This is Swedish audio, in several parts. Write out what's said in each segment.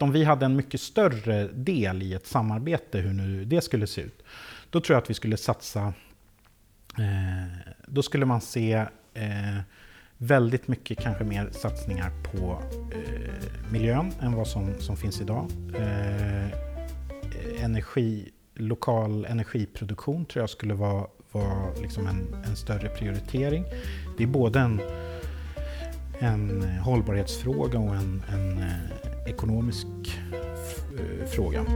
Om vi hade en mycket större del i ett samarbete, hur nu det skulle se ut, då tror jag att vi skulle satsa... Eh, då skulle man se eh, väldigt mycket, kanske mer satsningar på eh, miljön än vad som, som finns idag. Eh, energi, lokal energiproduktion tror jag skulle vara, vara liksom en, en större prioritering. Det är både en, en hållbarhetsfråga och en, en eh, ekonomisk eh, fråga.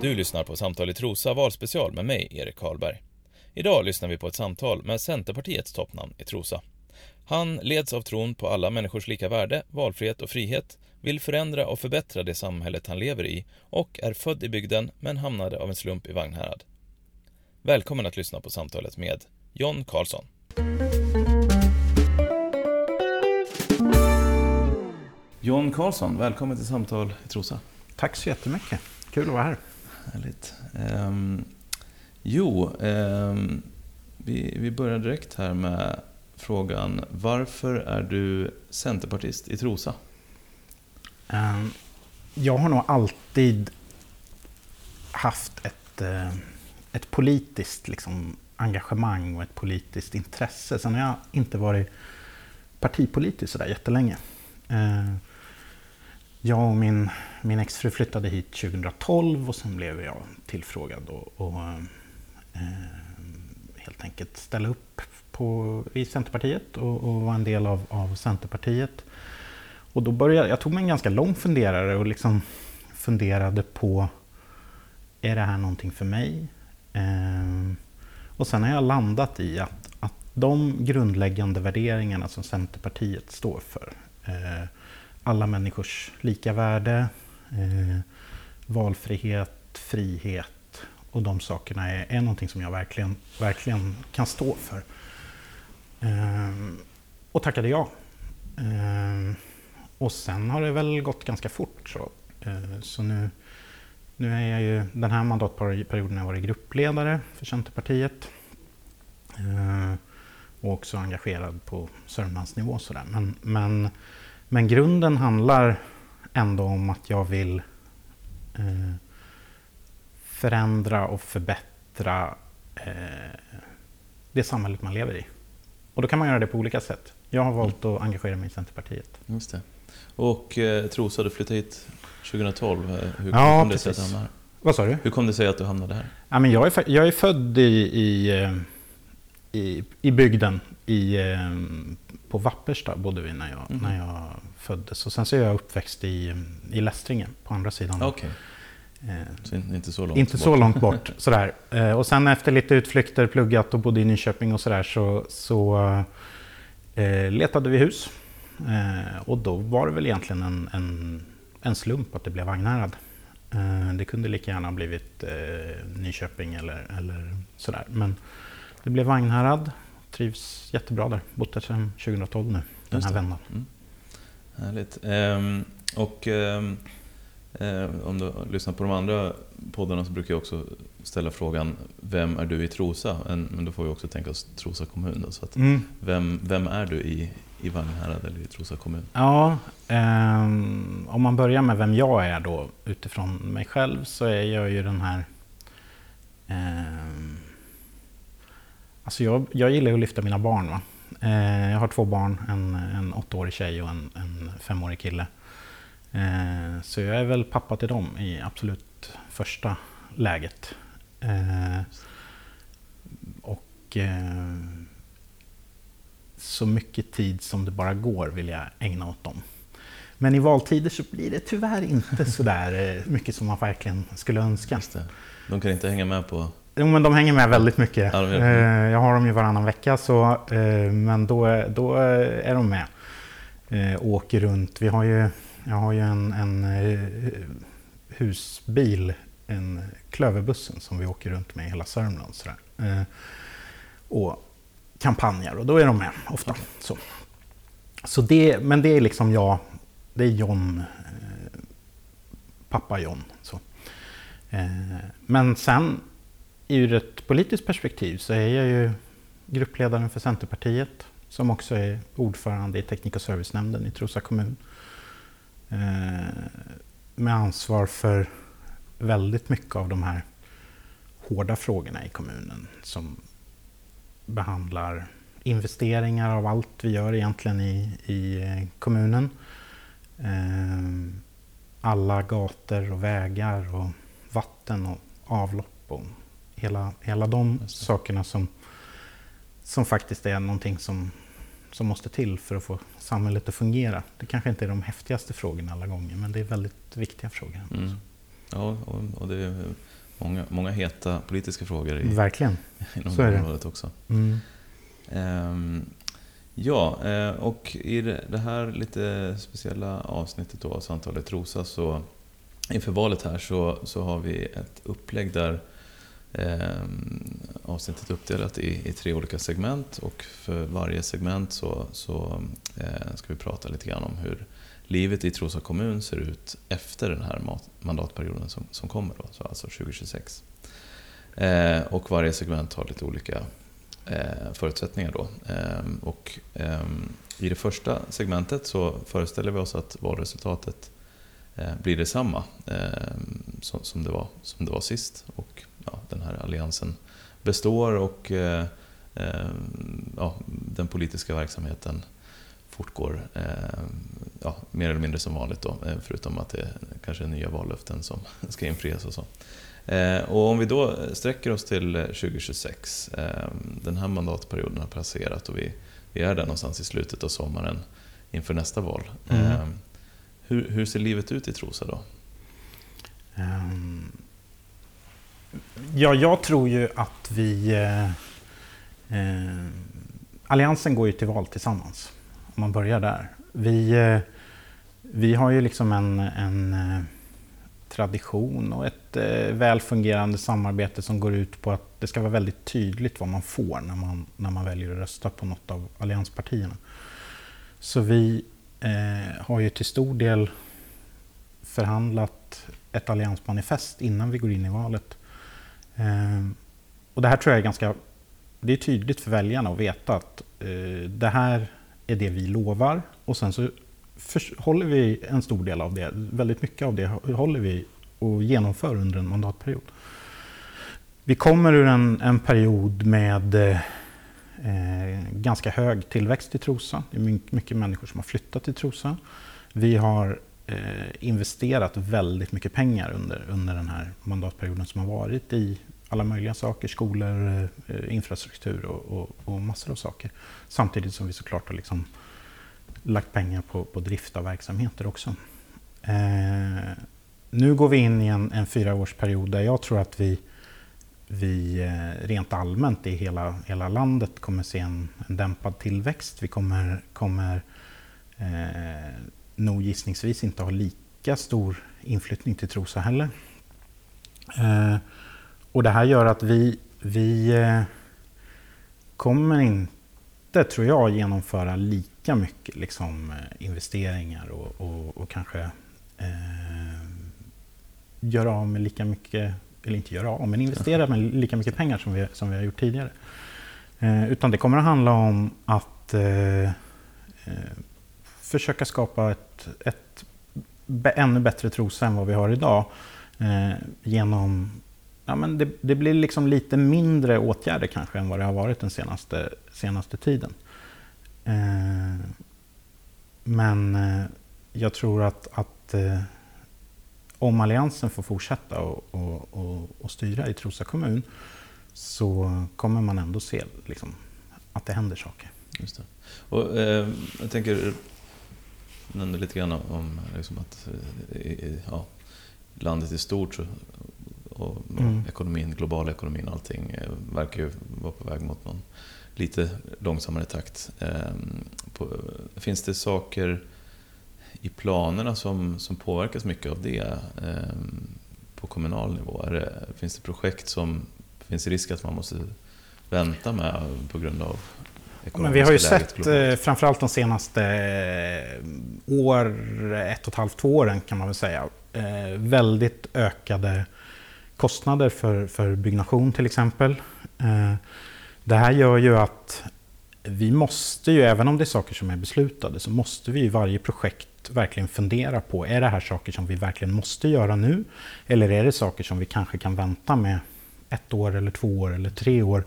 Du lyssnar på Samtal i Trosa valspecial med mig, Erik Karlberg. Idag lyssnar vi på ett samtal med Centerpartiets toppnamn i Trosa. Han leds av tron på alla människors lika värde, valfrihet och frihet, vill förändra och förbättra det samhället han lever i och är född i bygden men hamnade av en slump i Vagnhärad. Välkommen att lyssna på samtalet med John Karlsson. John Karlsson, välkommen till Samtal i Trosa. Tack så jättemycket. Kul att vara här. Härligt. Um, jo, um, vi, vi börjar direkt här med frågan Varför är du centerpartist i Trosa? Um, jag har nog alltid haft ett, ett politiskt liksom, engagemang och ett politiskt intresse. Sen har jag inte varit partipolitisk sådär jättelänge. Uh, jag och min, min exfru flyttade hit 2012 och sen blev jag tillfrågad och, och eh, helt enkelt ställa upp på, i Centerpartiet och, och vara en del av, av Centerpartiet. Och då började, jag tog mig en ganska lång funderare och liksom funderade på är det här någonting för mig? Eh, och sen har jag landat i att, att de grundläggande värderingarna som Centerpartiet står för, eh, alla människors lika värde, eh, valfrihet, frihet och de sakerna är, är någonting som jag verkligen, verkligen kan stå för. Ehm, och tackade ja. Ehm, och sen har det väl gått ganska fort. Så, ehm, så nu, nu är jag ju den här mandatperioden har jag varit gruppledare för Centerpartiet. Ehm, och också engagerad på Sörmlandsnivå. Sådär. Men, men, men grunden handlar ändå om att jag vill förändra och förbättra det samhället man lever i. Och då kan man göra det på olika sätt. Jag har valt att engagera mig i Centerpartiet. Just det. Och eh, Trosa, du flyttade hit 2012. Eh, hur ja, kom det sig att du hamnade här? Vad sa du? Hur kom det sig att du hamnade här? Ja, men jag, är, jag är född i, i, eh, i, i bygden. I, eh, på Wappersta bodde vi när jag, mm. när jag föddes. Och sen så är jag uppväxt i, i Lästringe på andra sidan. Okay. Eh, så inte så långt inte bort. så långt bort. sådär. Eh, och sen efter lite utflykter, pluggat och bodde i Nyköping och sådär så, så eh, letade vi hus. Eh, och då var det väl egentligen en, en, en slump att det blev Vagnhärad. Eh, det kunde lika gärna ha blivit eh, Nyköping eller, eller sådär. Men det blev Vagnhärad. Trivs jättebra där. Bott där sedan 2012 nu, den här vändan. Mm. Härligt. Ehm, och ehm, Eh, om du lyssnar på de andra poddarna så brukar jag också ställa frågan Vem är du i Trosa? Men då får vi också tänka oss Trosa kommun. Då, så att mm. vem, vem är du i, i Vagnhärad eller i Trosa kommun? Ja, eh, om man börjar med vem jag är då utifrån mig själv så är jag ju den här eh, Alltså jag, jag gillar att lyfta mina barn. Va? Eh, jag har två barn, en, en åttaårig tjej och en, en femårig kille. Eh, så jag är väl pappa till dem i absolut första läget. Eh, och eh, så mycket tid som det bara går vill jag ägna åt dem. Men i valtider så blir det tyvärr inte så där eh, mycket som man verkligen skulle önska. De kan inte hänga med på... Jo, men de hänger med väldigt mycket. Ja, jag har dem ju varannan vecka, så, men då, då är de med. Och åker runt. Vi har ju jag har ju en, en eh, husbil, en Klöverbussen som vi åker runt med i hela Sörmland. Sådär. Eh, och kampanjer och då är de med ofta. Så. Så det, men det är liksom jag, det är John, eh, pappa John. Så. Men sen ur ett politiskt perspektiv så är jag ju gruppledaren för Centerpartiet. som också är ordförande i teknik och servicenämnden i Trosa kommun. Eh, med ansvar för väldigt mycket av de här hårda frågorna i kommunen som behandlar investeringar av allt vi gör egentligen i, i eh, kommunen. Eh, alla gator och vägar och vatten och avlopp och hela, hela de sakerna som, som faktiskt är någonting som, som måste till för att få samhället att fungera. Det kanske inte är de häftigaste frågorna alla gånger, men det är väldigt viktiga frågor. Mm. Ja, och, och, det är många, många heta politiska frågor i, Verkligen. inom Så det området också. Mm. Um, ja, eh, och i det här lite speciella avsnittet då av Samtalet Trosa så inför valet här så, så har vi ett upplägg där eh, avsnittet är uppdelat i, i, tre olika segment och för varje segment så, så eh, ska vi prata lite grann om hur livet i Trosa kommun ser ut efter den här mandatperioden som, som kommer, då, så alltså 2026. Eh, och varje segment har lite olika eh, förutsättningar. Då. Eh, och, ehm, I det första segmentet så föreställer vi oss att valresultatet eh, blir detsamma eh, som, som, det var, som det var sist. Och ja, den här alliansen består och eh, ehm, ja, den politiska verksamheten fortgår eh, ja, mer eller mindre som vanligt då, eh, förutom att det kanske är nya vallöften som ska infrias och så. Eh, och om vi då sträcker oss till 2026, den här mandatperioden har passerat och vi, vi är där någonstans i slutet av sommaren inför nästa val. Mm. Hur, hur, ser livet ut i Trosa då? Ja, jag tror ju att vi... Eh, eh, Alliansen går ju till val tillsammans om man börjar där. Vi, eh, vi har ju liksom en, en eh, tradition och ett eh, väl fungerande samarbete som går ut på att det ska vara väldigt tydligt vad man får när man, när man väljer att rösta på något av allianspartierna. Så vi eh, har ju till stor del förhandlat ett alliansmanifest innan vi går in i valet. Ehm, och det här tror jag är ganska det är tydligt för väljarna att veta att eh, det här är det vi lovar och sen så håller vi en stor del av det, väldigt mycket av det håller vi och genomför under en mandatperiod. Vi kommer ur en, en period med eh, eh ganska hög tillväxt i Trosa. Det är mycket människor som har flyttat till Trosa. Vi har Eh, investerat väldigt mycket pengar under, under den här mandatperioden som har varit i alla möjliga saker, skolor, eh, infrastruktur och, och, och, massor av saker. Samtidigt som vi såklart har liksom lagt pengar på, på drift av verksamheter också. Eh, nu går vi in i en, en fyraårsperiod där jag tror att vi, vi eh, rent allmänt i hela, hela landet kommer se en, en dämpad tillväxt. Vi kommer, kommer eh, nog gissningsvis inte har lika stor inflyttning till Trosa heller. Eh, och det här gör att vi, vi eh, kommer inte, tror jag, genomföra lika mycket liksom, eh, investeringar och, och, och kanske eh, göra av med lika mycket, eller inte göra av, men investera med lika mycket pengar som vi, som vi har gjort tidigare. Eh, utan det kommer att handla om att eh, eh försöka skapa ett, ett ännu bättre Trosa än vad vi har idag. Eh, genom ja, men det, det, blir liksom lite mindre åtgärder kanske än vad det har varit den senaste, senaste tiden. Eh, men eh, jag tror att, att eh, om Alliansen får fortsätta och, och, och, och, styra i Trosa kommun så kommer man ändå se liksom, att det händer saker. Just det. Och, eh, jag tänker, nämnde lite grann om liksom att eh, ja, landet i stort så och mm. ekonomin, globala ekonomin och allting eh, verkar ju vara på väg mot någon lite långsammare takt. Ehm, finns det saker i planerna som, som påverkas mycket av det ehm, på kommunal nivå? Det, finns det projekt som finns risk att man måste vänta med på grund av men vi har ju sett, globalt. Eh, framförallt de senaste eh, år, ett och ett halvt, två åren kan man väl säga, väldigt ökade kostnader för, för byggnation till exempel. Eh, det här gör ju att vi måste ju, även om det är saker som är beslutade, så måste vi i varje projekt verkligen fundera på, är det här saker som vi verkligen måste göra nu? Eller är det saker som vi kanske kan vänta med ett år eller två år eller tre år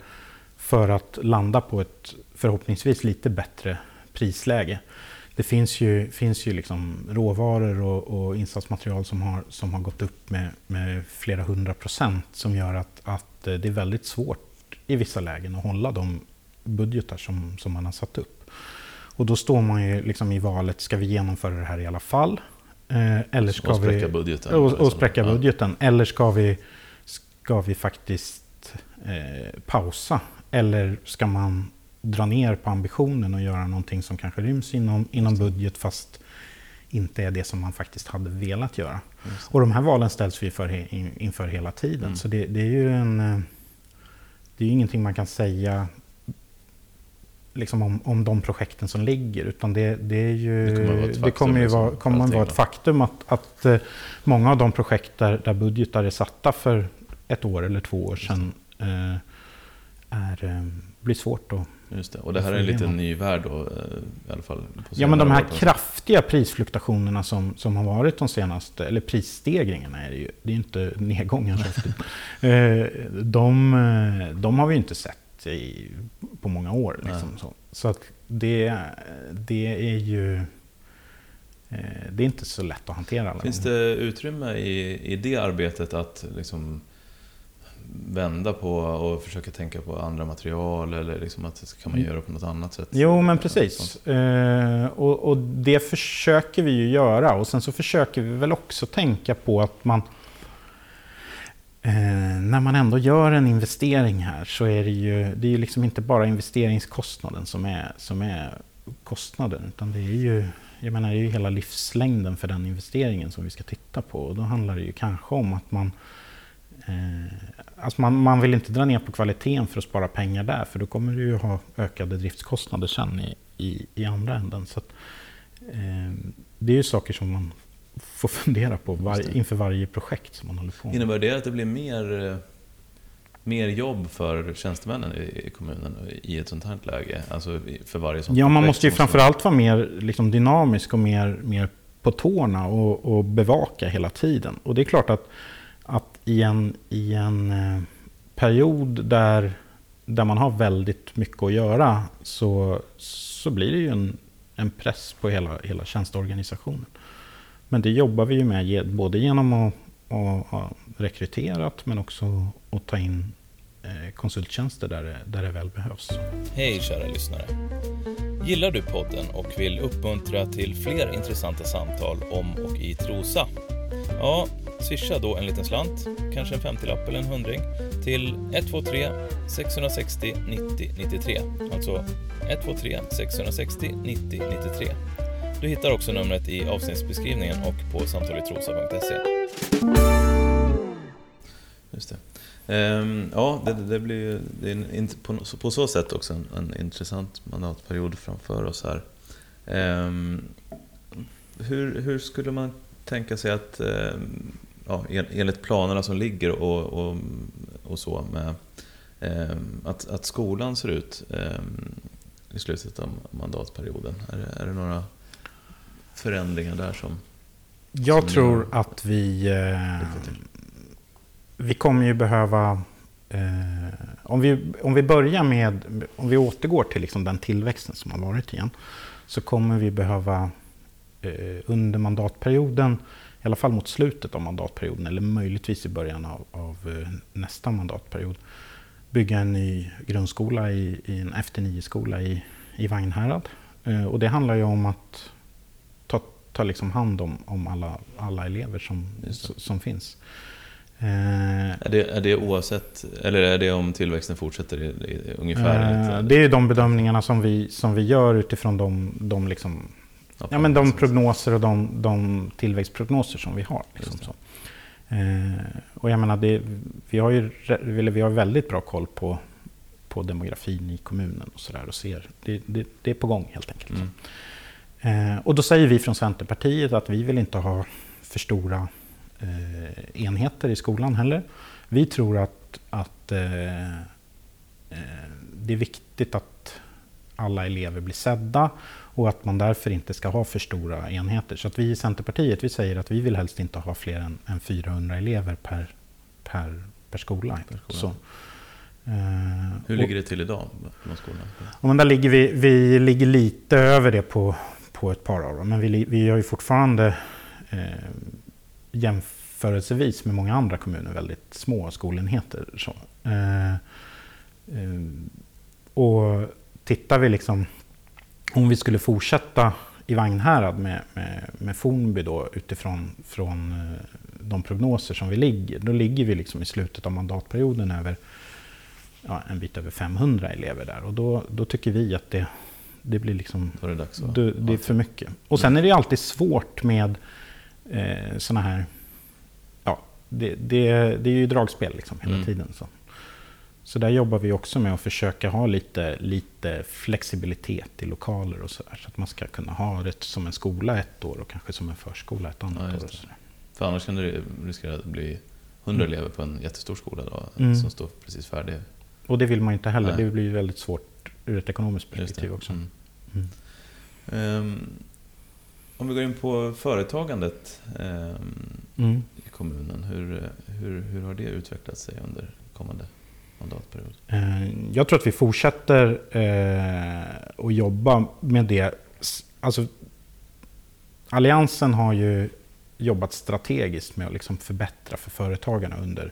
för att landa på ett förhoppningsvis lite bättre prisläge? Det finns ju, finns ju liksom råvaror och, och insatsmaterial som har, som har gått upp med, med flera hundra procent som gör att, att det är väldigt svårt i vissa lägen att hålla de budgetar som, som man har satt upp. Och då står man ju liksom i valet, ska vi genomföra det här i alla fall? Eh, eller ska och spräcka vi, budgeten. Och, och liksom. spräcka Ja. budgeten. Eller ska vi, ska vi faktiskt eh, pausa? Eller ska man dra ner på ambitionen och göra någonting som kanske ryms inom, inom budget fast inte är det som man faktiskt hade velat göra. Och de här valen ställs vi för, in- inför hela tiden. Mm. Så det, det är ju en... eh, Det är ju ingenting man kan säga liksom om, om de projekten som ligger. Utan det, det är ju... Det kommer att vara ett det kommer ju vara, liksom, kommer vara ett faktum att, att eh, många av de projekt där, där budgetar är satta för ett år eller två år sedan eh, är, blir svårt att Just det. Och det här är en liten ny värld då, eh, i alla fall. på Ja, men de här kraftiga prisfluktuationerna som, som har varit de senaste, eller prisstegringarna är det ju, det är ju inte ofta. Eh, de, de har vi ju inte sett i, på många år. Liksom, så så att det, det är ju eh, det är inte så lätt att hantera. Finns det utrymme i, i det arbetet att liksom vända på och försöka tänka på andra material eller liksom att kan man Mm. göra på något annat sätt? Jo, men precis. Eh, och, och det försöker vi ju göra. Och sen så försöker vi väl också tänka på att man... Eh, när man ändå gör en investering här så är det ju, det är ju liksom inte bara investeringskostnaden som är, som är kostnaden. Utan det är ju, jag menar, det är ju hela livslängden för den investeringen som vi ska titta på. Och då handlar det ju kanske om att man Eh, alltså man, man vill inte dra ner på kvaliteten för att spara pengar där, för då kommer du ju ha ökade driftskostnader sen i, i, i andra änden. Så att, eh, det är ju saker som man får fundera på var, inför varje projekt som man håller på med. Innebär det att det blir mer, eh, mer jobb för tjänstemännen i, i kommunen i ett sånt här läge? Alltså för varje sånt Ja, man måste ju framförallt vara mer liksom, dynamisk och mer, mer på tårna och, och bevaka hela tiden. Och det är klart att i en, i en eh, period där, där man har väldigt mycket att göra så, så blir det ju en, en press på hela, hela tjänsteorganisationen. Men det jobbar vi ju med både genom att, att ha rekryterat men också att ta in eh, konsulttjänster där det, där det väl behövs. Hej kära lyssnare! Gillar du podden och vill uppmuntra till fler intressanta samtal om och i Trosa? Ja, swisha då en liten slant, kanske en 50-lapp eller en hundring, till 123 660 90 93. Alltså 123 660 90 93. Du hittar också numret i avsnittsbeskrivningen och på samtaletrosa.se. Just det. Um, ja, det, det blir ju det är en, på, så- på så sätt också en, en intressant mandatperiod framför oss här. Um, hur, hur skulle man tänka sig att, ehm, ja, en- enligt planerna som ligger och, och, och så, med ehm, att, att skolan ser ut ehm, i slutet av mandatperioden? Är det, är det några förändringar där som... Jag Som tror gör- att vi, eh, vi kommer ju behöva... Eh, om, vi, om vi börjar med, om vi återgår till liksom den tillväxten som har varit igen, så kommer vi behöva eh, under mandatperioden, i alla fall mot slutet av mandatperioden, eller möjligtvis i början av, av eh, nästa mandatperiod, bygga en ny grundskola i, i en F9-skola i, i Vagnhärad. Eh, och det handlar ju om att ta, ta liksom hand om, om alla, alla elever som, som finns. Eh, Är det, är det oavsett, eller är det om tillväxten fortsätter i, i, ungefär? eh, det är de bedömningarna som vi, som vi gör utifrån de, de, liksom, ja, men de prognoser och de, de tillväxtprognoser som vi har. Liksom så. Eh, och jag menar, det, vi, har ju, vi har väldigt bra koll på, på demografin i kommunen och sådär och ser. Det, det, det är på gång helt enkelt. Mm. Eh, och då säger vi från Centerpartiet att vi vill inte ha för stora eh, enheter i skolan heller. Vi tror att, att eh, eh, det är viktigt att, alla elever blir sedda och att man därför inte ska ha för stora enheter. Så att vi i Centerpartiet vi säger att vi vill helst inte ha fler än, än 400 elever per, per, per skola. Per skola. Så, eh, Hur ligger det till idag på skolorna? men där ligger vi, vi ligger lite över det på, på ett par av dem. Men vi, vi har ju fortfarande eh, jämförelsevis med många andra kommuner väldigt små skolenheter. Så. Eh, eh, och tittar vi liksom, om vi skulle fortsätta i Vagnhärad med, med, med Fornby då utifrån från eh, de prognoser som vi ligger, då ligger vi liksom i slutet av mandatperioden över ja, en bit över 500 elever där. Och då, då tycker vi att det, det blir liksom... Då är det, dags, det, det är för mycket. Och sen är det alltid svårt med eh, sådana här... Ja, det, det, det är ju dragspel liksom hela mm. tiden. Så. Så där jobbar vi också med att försöka ha lite, lite flexibilitet i lokaler och sådär. Så att man ska kunna ha det som en skola ett år och kanske som en förskola ett annat ja, år. Och För annars kan det riskera att bli 100 mm. elever på en jättestor skola då, mm. som står precis färdig. Och det vill man inte heller. Nej. Det blir väldigt svårt ur ett ekonomiskt perspektiv också. Mm. Um, om vi går in på företagandet um, i kommunen. Hur, hur, hur har det utvecklat sig under kommande mandatperiod? Eh, jag tror att vi fortsätter eh, att jobba med det. Alltså, Alliansen har ju jobbat strategiskt med att liksom förbättra för företagarna under,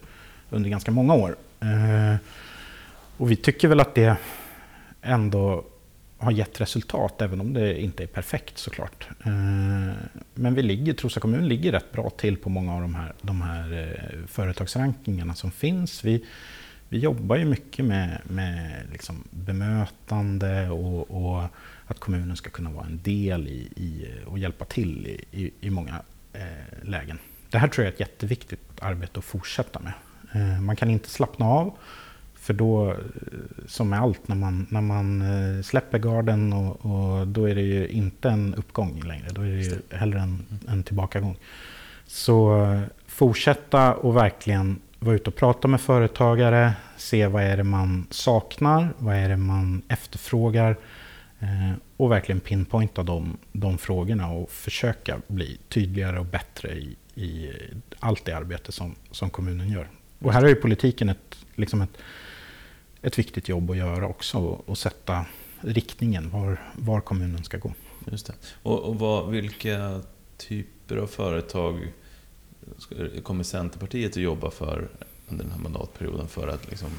under ganska många år. Eh, och vi tycker väl att det ändå har gett resultat, även om det inte är perfekt såklart. Men vi ligger, Trosa kommun ligger rätt bra till på många av de här, de här företagsrankingarna som finns. Vi, vi jobbar ju mycket med, med liksom bemötande och, och, att kommunen ska kunna vara en del i, i och hjälpa till i, i, i många eh, lägen. Det här tror jag är ett jätteviktigt arbete att fortsätta med. Eh, man kan inte slappna av, för då, eh, som med allt, när man, när man eh, släpper garden och, och då är det ju inte en uppgång längre, då är det ju hellre en, en tillbakagång. Så eh, fortsätta och verkligen vara ute och prata med företagare, se vad är det man saknar, vad är det man efterfrågar eh, och verkligen pinpointa de, de frågorna och försöka bli tydligare och bättre i, i allt det arbete som, som kommunen gör. Och här har ju politiken ett, liksom ett, ett viktigt jobb att göra också och sätta riktningen var, var kommunen ska gå. Just det. Och, och vad, vilka typer av företag kommer Centerpartiet att jobba för under den här mandatperioden för att liksom,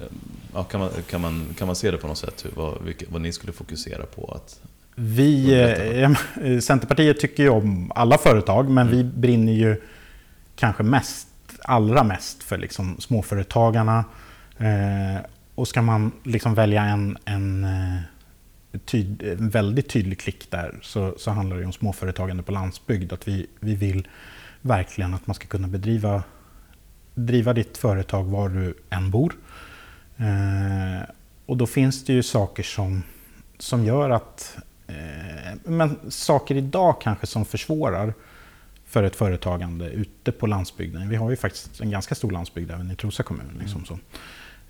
eh, ja, kan, man, kan, man, kan man se det på något sätt, vad, vilka, vad ni skulle fokusera på? Att vi, eh, Centerpartiet tycker ju om alla företag, men mm. vi brinner ju kanske mest, allra mest för liksom småföretagarna. Eh, och ska man liksom välja en, en, eh, tyd, en väldigt tydlig klick där så, så handlar det om småföretagande på landsbygd. Att vi, vi vill verkligen att man ska kunna bedriva driva ditt företag var du än bor. Eh, och då finns det ju saker som, som gör att... Eh, men saker idag kanske som försvårar för ett företagande ute på landsbygden. Vi har ju faktiskt en ganska stor landsbygd även i Trosa kommun. Liksom så.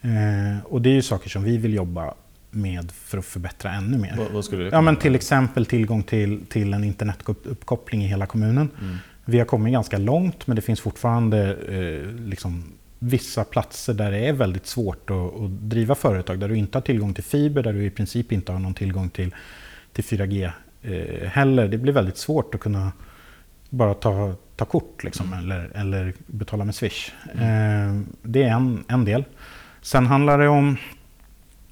Eh, och det är ju saker som vi vill jobba med för att förbättra ännu mer. Vad, vad ja, men till exempel tillgång till, till en internetuppkoppling i hela kommunen. Mm. Vi har kommit ganska långt men det finns fortfarande eh, liksom, vissa platser där det är väldigt svårt att, att, driva företag. Där du inte har tillgång till fiber, där du i princip inte har någon tillgång till, till 4G eh, heller. Det blir väldigt svårt att kunna bara ta, ta kort liksom, mm. eller, eller betala med Swish. Mm. Eh, det är en, en del. Sen handlar det om,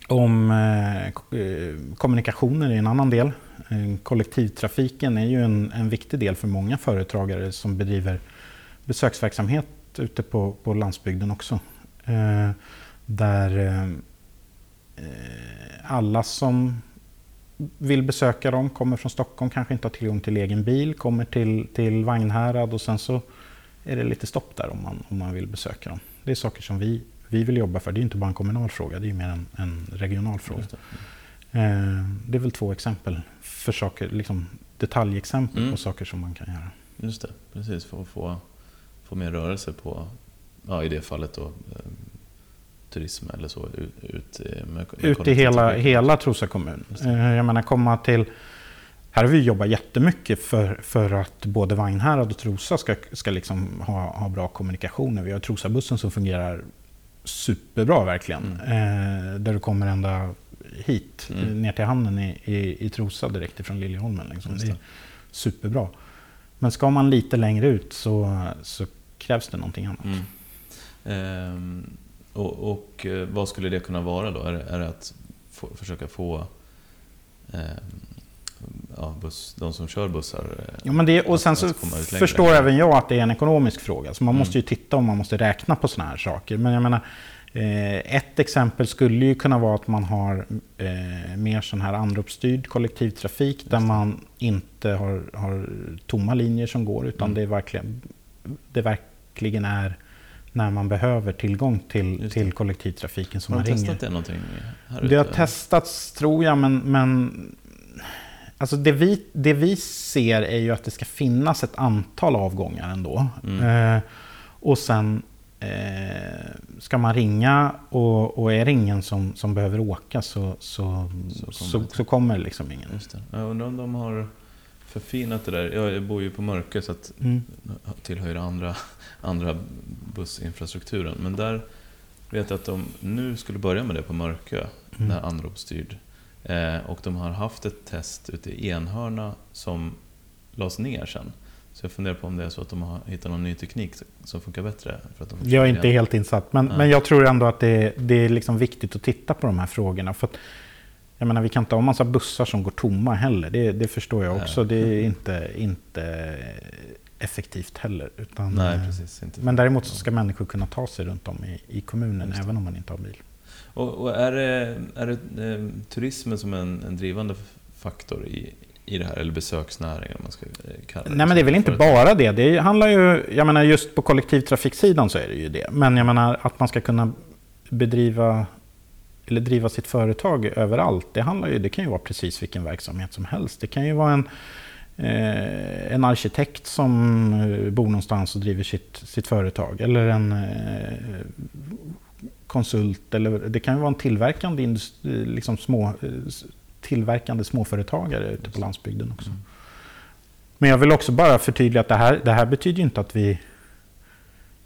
om eh, eh kommunikationer i en annan del. Eh, kollektivtrafiken är ju en, en viktig del för många företagare som bedriver besöksverksamhet ute på, på landsbygden också. Eh, där eh, alla som vill besöka dem, kommer från Stockholm, kanske inte har tillgång till egen bil, kommer till, till Vagnhärad och sen så är det lite stopp där om man, om man vill besöka dem. Det är saker som vi, vi vill jobba för. Det är inte bara en kommunal fråga, det är mer en, en regional fråga. Eh, det är väl två exempel för saker, liksom detaljexempel mm. på saker som man kan göra. Just det, precis. För att få, få mer rörelse på, ja, i det fallet då, eh, turism eller så ut, ut med, Ut i hela, hela Trosa kommun. Eh, jag menar komma till... Här har vi jobbat jättemycket för, för att både Vagnhärad och Trosa ska, ska liksom ha, ha bra kommunikationer. Vi har Trosabussen som fungerar superbra verkligen. Mm. Eh, där du kommer ända hit, mm. ner till hamnen i, i, i Trosa direkt ifrån Liljeholmen. Liksom. Det. är superbra. Men ska man lite längre ut så, så krävs det någonting annat. Mm. Ehm, och, och, eh, vad skulle det kunna vara då? Är är det att få, försöka få eh, ja, buss, de som kör bussar... Eh, ja, men det, och sen så förstår även jag att det är en ekonomisk fråga. Så man mm. måste ju titta om man måste räkna på sådana här saker. Men jag menar, ett exempel skulle ju kunna vara att man har eh, mer sån här anropsstyrd kollektivtrafik där man inte har, har tomma linjer som går utan mm. det, är verkligen, det verkligen är när man behöver tillgång till, till kollektivtrafiken som har man ringer. Har du testat det någonting? Här det har testats tror jag, men, men alltså det, vi, det vi ser är ju att det ska finnas ett antal avgångar ändå. Mm. Eh, och sen eh, ska man ringa och, och är det ingen som, som behöver åka så, så, så, kommer, så, så kommer liksom ingen. Just det. Jag undrar om de har förfinat det där. Jag bor ju på Mörke så att mm. tillhör andra, andra bussinfrastrukturen. Men där vet jag att de nu skulle börja med det på Mörkö, mm. när anropsstyrd. Eh, och de har haft ett test ute i Enhörna som lades ner sen. Så jag funderar på om det är så att de har hittat någon ny teknik som funkar bättre. För att de jag är inte igen. helt insatt, men, men jag tror ändå att det, det är liksom viktigt att titta på de här frågorna. För att, jag menar, vi kan inte ha en massa bussar som går tomma heller. Det, det förstår jag också. Det är inte, inte effektivt heller. Utan, Nej, eh, precis, inte. Men däremot så ska människor kunna ta sig runt om i, i kommunen även om man inte har bil. Och, och är det, är det eh, turismen som en, en drivande faktor i, i det här, eller besöksnäringen om man ska eh, kalla det. Nej men det är väl inte bara det. Det handlar ju, jag menar just på kollektivtrafiksidan så är det ju det. Men jag menar att man ska kunna bedriva eller driva sitt företag överallt. Det, handlar ju, det kan ju vara precis vilken verksamhet som helst. Det kan ju vara en, eh, en arkitekt som eh, bor någonstans och driver sitt, sitt företag. Eller en eh, konsult. Eller det kan ju vara en tillverkande, industri, liksom små, eh, tillverkande småföretagare ute på landsbygden också. Mm. Men jag vill också bara förtydliga att det här, det här betyder inte att vi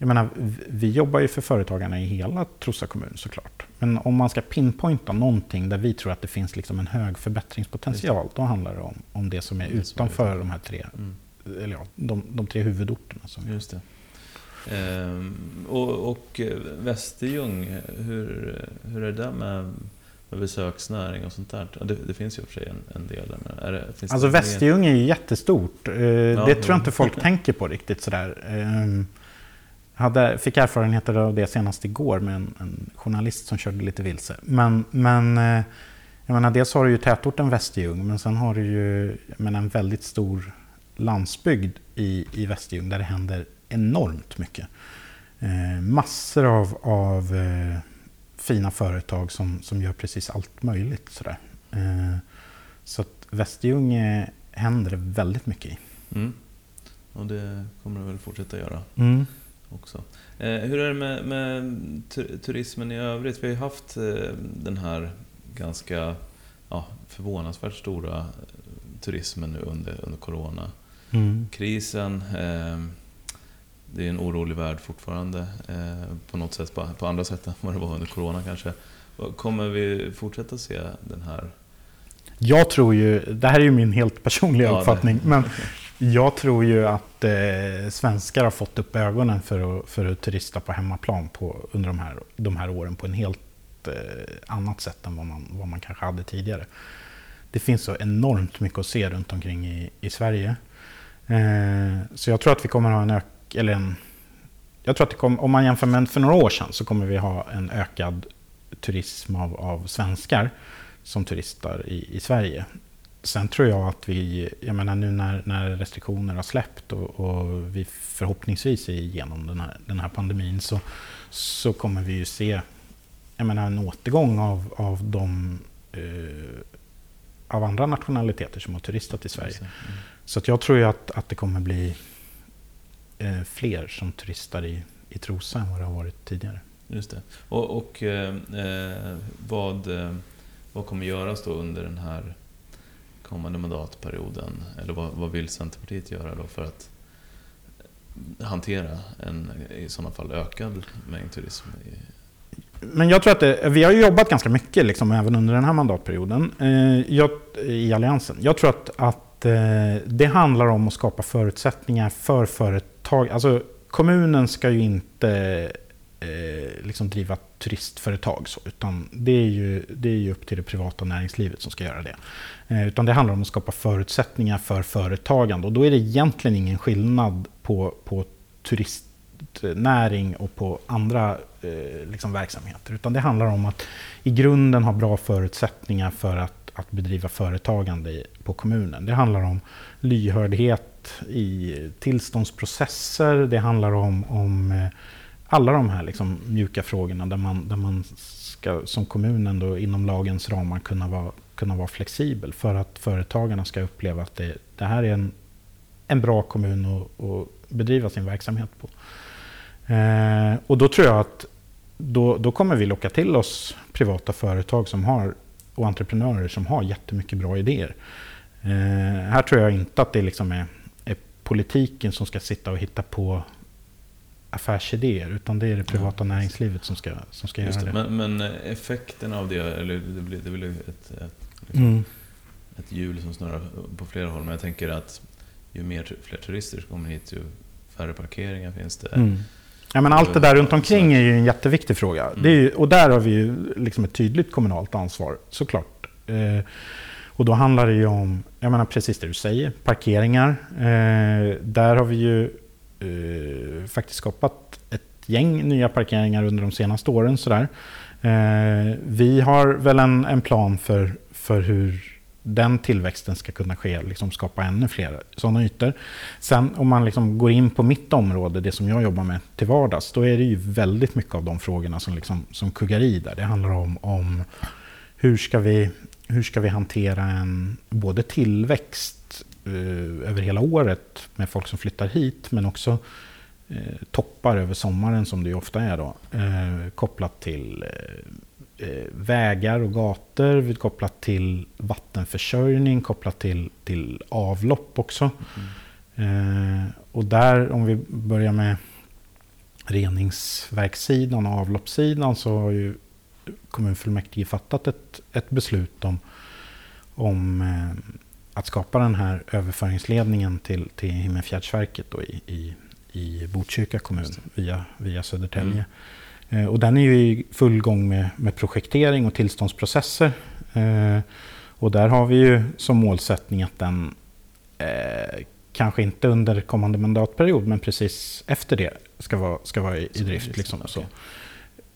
jag menar, vi jobbar ju för företagarna i hela Trosa kommun såklart. Men om man ska pinpointa någonting där vi tror att det finns liksom en hög förbättringspotential, då handlar det om, om det som är det utanför de här tre, mm. eller ja, de, de tre huvudorterna. Som Just det. Ehm, och, och Västerljung, hur, hur är det där med besöksnäring och sånt där. Det, det finns ju för sig en, en del. Men är det, finns alltså Västerljung är ju jättestort. Eh, ja, det tror jag inte folk tänker på riktigt sådär. Ehm, hade, fick erfarenheter av det senast igår med en, en journalist som körde lite vilse. Men, men eh, jag menar, dels har du ju tätorten Västerljung, men sen har du ju menar, en väldigt stor landsbygd i, i Västerljung där det händer enormt mycket. Eh, massor av, av eh, fina företag som, som gör precis allt möjligt. Sådär. Eh, så att Västerljung händer det väldigt mycket i. Mm. Och det kommer det väl fortsätta göra. Mm också. Eh, hur är det med, med turismen i övrigt? Vi har ju haft eh, den här ganska ja, förvånansvärt stora eh, turismen nu under, under coronakrisen. Mm. Det är en orolig värld fortfarande på något sätt, på andra sätt än vad det var under corona kanske. Kommer vi fortsätta se den här jag tror ju, det här är ju min helt personliga ja, uppfattning, men jag tror ju att eh, svenskar har fått upp ögonen för att, för att turista på hemmaplan på, under de här, de här åren på en helt eh, annat sätt än vad man, vad man kanske hade tidigare. Det finns så enormt mycket att se runt omkring i, i Sverige. Eh, så jag tror att vi kommer att ha en eller en, jag tror att kom, om man jämför med för några år sedan så kommer vi ha en ökad turism av, av svenskar som turistar i, i Sverige. Sen tror jag att vi, jag menar nu när, när restriktioner har släppt och, och, vi förhoppningsvis är igenom den här, den här pandemin så, så kommer vi ju se jag menar, en återgång av, av de eh, av andra nationaliteter som har turistat i Sverige. Mm. Så att jag tror ju att, att det kommer bli eh, fler som turistar i, i Trosa än vad det har varit tidigare. Just det. Och, och eh, eh vad, eh, vad kommer göras då under den här kommande mandatperioden? Eller vad, vad vill Centerpartiet göra då för att hantera en i sådana fall ökad mängd turism? Men jag tror att det, vi har jobbat ganska mycket liksom, även under den här mandatperioden eh, jag, i Alliansen. Jag tror att, att eh, det handlar om att skapa förutsättningar för företag. Alltså, kommunen ska ju inte eh, liksom driva turistföretag. Så, utan det är, ju, det är ju upp till det privata näringslivet som ska göra det. Eh, utan det handlar om att skapa förutsättningar för företagande. Och då är det egentligen ingen skillnad på, på turistnäring och på andra eh, liksom verksamheter. Utan det handlar om att i grunden ha bra förutsättningar för att, att bedriva företagande på kommunen. Det handlar om lyhördhet i tillståndsprocesser. Det handlar om, om eh, alla de här liksom mjuka frågorna där man, där man ska som kommun ändå inom lagens ramar kunna vara, kunna vara flexibel för att företagarna ska uppleva att det, det här är en, en bra kommun att, att bedriva sin verksamhet på. Eh, och då tror jag att då, då kommer vi locka till oss privata företag som har, och entreprenörer som har jättemycket bra idéer. Eh, här tror jag inte att det liksom är politiken som ska sitta och hitta på affärsidéer, utan det är det privata ja, näringslivet som ska, som ska göra det. det. Men, men, effekten av det, eller det blir, det blir ett, ett, mm. ett hjul som snurrar på flera håll, men jag tänker att ju mer, fler turister som kommer hit, ju färre parkeringar finns det. Mm. Ja, men allt det där runt omkring är ju en jätteviktig fråga. Mm. Ju, och där har vi ju liksom ett tydligt kommunalt ansvar, såklart. Eh, och då handlar det ju om, jag menar precis det du säger, parkeringar. Eh, där har vi ju eh, faktiskt skapat ett gäng nya parkeringar under de senaste åren. Sådär. Eh, vi har väl en, en plan för, för hur den tillväxten ska kunna ske, liksom skapa ännu fler sådana ytor. Sen om man liksom går in på mitt område, det som jag jobbar med till vardags, då är det ju väldigt mycket av de frågorna som, liksom, som kuggar i där. Det handlar om, om hur, ska vi, hur ska vi hantera en både tillväxt eh, över hela året med folk som flyttar hit, men också eh, toppar över sommaren som det ju ofta är då, eh, kopplat till eh, eh vägar och gator, kopplat till vattenförsörjning, kopplat till, till avlopp också. Mm. Eh, och där, om vi börjar med reningsverkssidan och avloppssidan, så har ju kommunfullmäktige fattat ett, ett beslut om, om eh, att skapa den här överföringsledningen till, till Himmelfjärdsverket i, i, i Botkyrka kommun via, via Södertälje. Mm. Eh, och den är ju i full gång med, med projektering och tillståndsprocesser. Eh, och där har vi ju som målsättning att den, eh, kanske inte under kommande mandatperiod, men precis efter det ska vara, ska vara i, i drift. Liksom, så.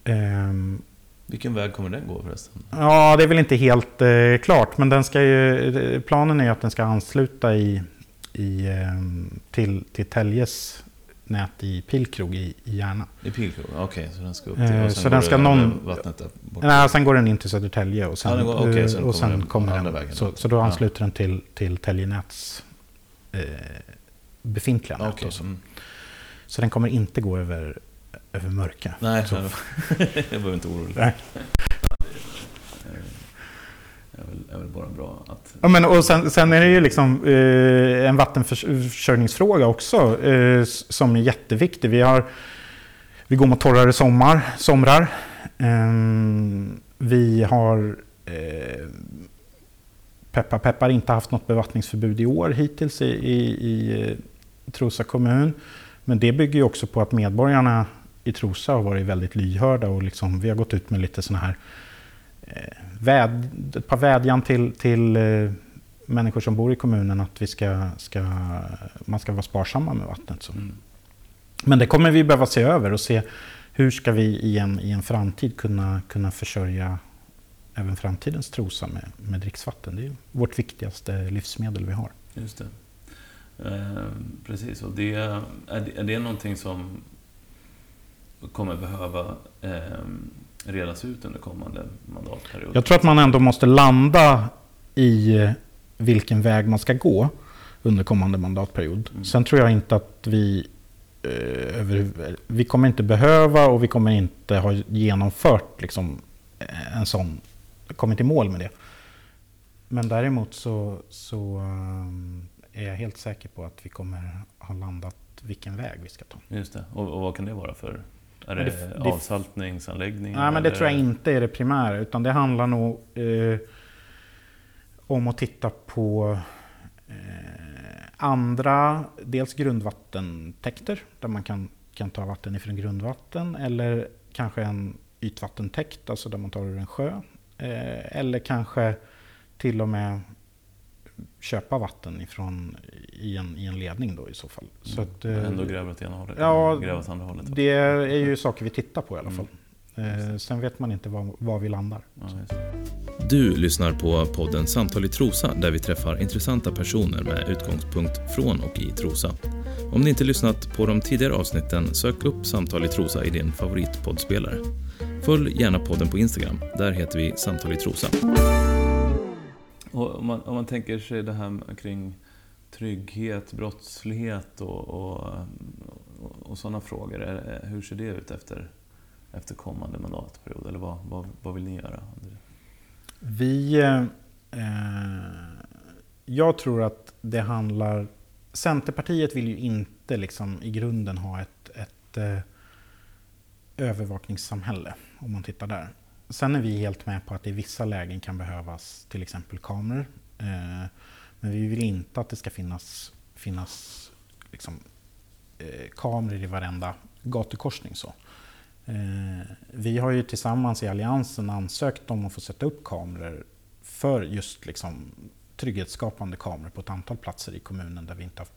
Um, Vilken väg kommer den gå förresten? Ja, det är väl inte helt eh, klart, men den ska ju, planen är att den ska ansluta i, i, ehm, till, till Telges nät i Pilkrog i, i Järna. I Pilkrog, okej. Okay, så den ska upp till... Eh, så den ska någon... Vattnet där Nej, sen går den in till Södertälje och sen, ja, går, okay, sen, och sen kommer, kommer den... Vägen. Så, så då ansluter ja. den till, till Täljenäts eh, befintliga nät. Så. Mm. så den kommer inte gå över, över Mörka. Nej, så. jag behöver inte orolig. Nej. är väl bara bra att... Ja, men, och sen, sen är det ju liksom eh, en vattenförsörjningsfråga också eh, som är jätteviktig. Vi, har, vi går mot torrare sommar, somrar. Eh, vi har eh, peppar peppar inte haft något bevattningsförbud i år hittills i, i, i eh, Trosa kommun. Men det bygger ju också på att medborgarna i Trosa har varit väldigt lyhörda och liksom, vi har gått ut med lite sådana här Eh, väd, ett par vädjan till, till eh, människor som bor i kommunen att vi ska, ska, man ska vara sparsamma med vattnet. Så. Mm. Men det kommer vi behöva se över och se hur ska vi i en, i en framtid kunna, kunna försörja även framtidens Trosa med, med dricksvatten. Det är vårt viktigaste livsmedel vi har. Just det. Eh, precis, och det, är, det, är det någonting som kommer behöva eh, redas ut under kommande mandatperiod. Jag tror att man ändå måste landa i vilken väg man ska gå under kommande mandatperiod. Mm. Sen tror jag inte att vi eh, över, vi kommer inte behöva och vi kommer inte ha genomfört liksom, eh, en sån, kommit i mål med det. Men däremot så, så eh, är jag helt säker på att vi kommer ha landat vilken väg vi ska ta. Just det. Och, och vad kan det vara för? Är det, det, det avsaltningsanläggning? Nej, men det tror jag inte är det primära. Utan det handlar nog eh, om att titta på eh, andra, dels grundvattentäkter där man kan, kan ta vatten ifrån grundvatten. Eller kanske en ytvattentäkt, alltså där man tar ur en sjö. Eh, eller kanske till och med köpa vatten ifrån, i, en, i en ledning då i så fall. Så mm. att, ändå eh, gräva åt ena hållet? Ja, gräva åt andra hållet. det är ju saker vi tittar på i alla fall. Mm. Eh, sen vet man inte var, var vi landar. Ja, du lyssnar på podden Samtal i Trosa där vi träffar intressanta personer med utgångspunkt från och i Trosa. Om ni inte lyssnat på de tidigare avsnitten, sök upp Samtal i Trosa i din favoritpoddspelare. Följ gärna podden på Instagram. Där heter vi Samtal i Trosa. Och om, man, om man tänker sig det här kring trygghet, brottslighet och, och, och sådana frågor. Hur ser det ut efter, efter kommande mandatperiod? Eller vad, vad, vad vill ni göra? Vi... Eh, eh, jag tror att det handlar... Centerpartiet vill ju inte liksom i grunden ha ett, ett eh, övervakningssamhälle, om man tittar där. Sen är vi helt med på att det i vissa lägen kan behövas till exempel kameror. Eh, men vi vill inte att det ska finnas, finnas liksom, eh, kameror i varenda gatukorsning. Så. Eh, vi har ju tillsammans i Alliansen ansökt om att få sätta upp kameror för just liksom, trygghetsskapande kameror på ett antal platser i kommunen där vi inte har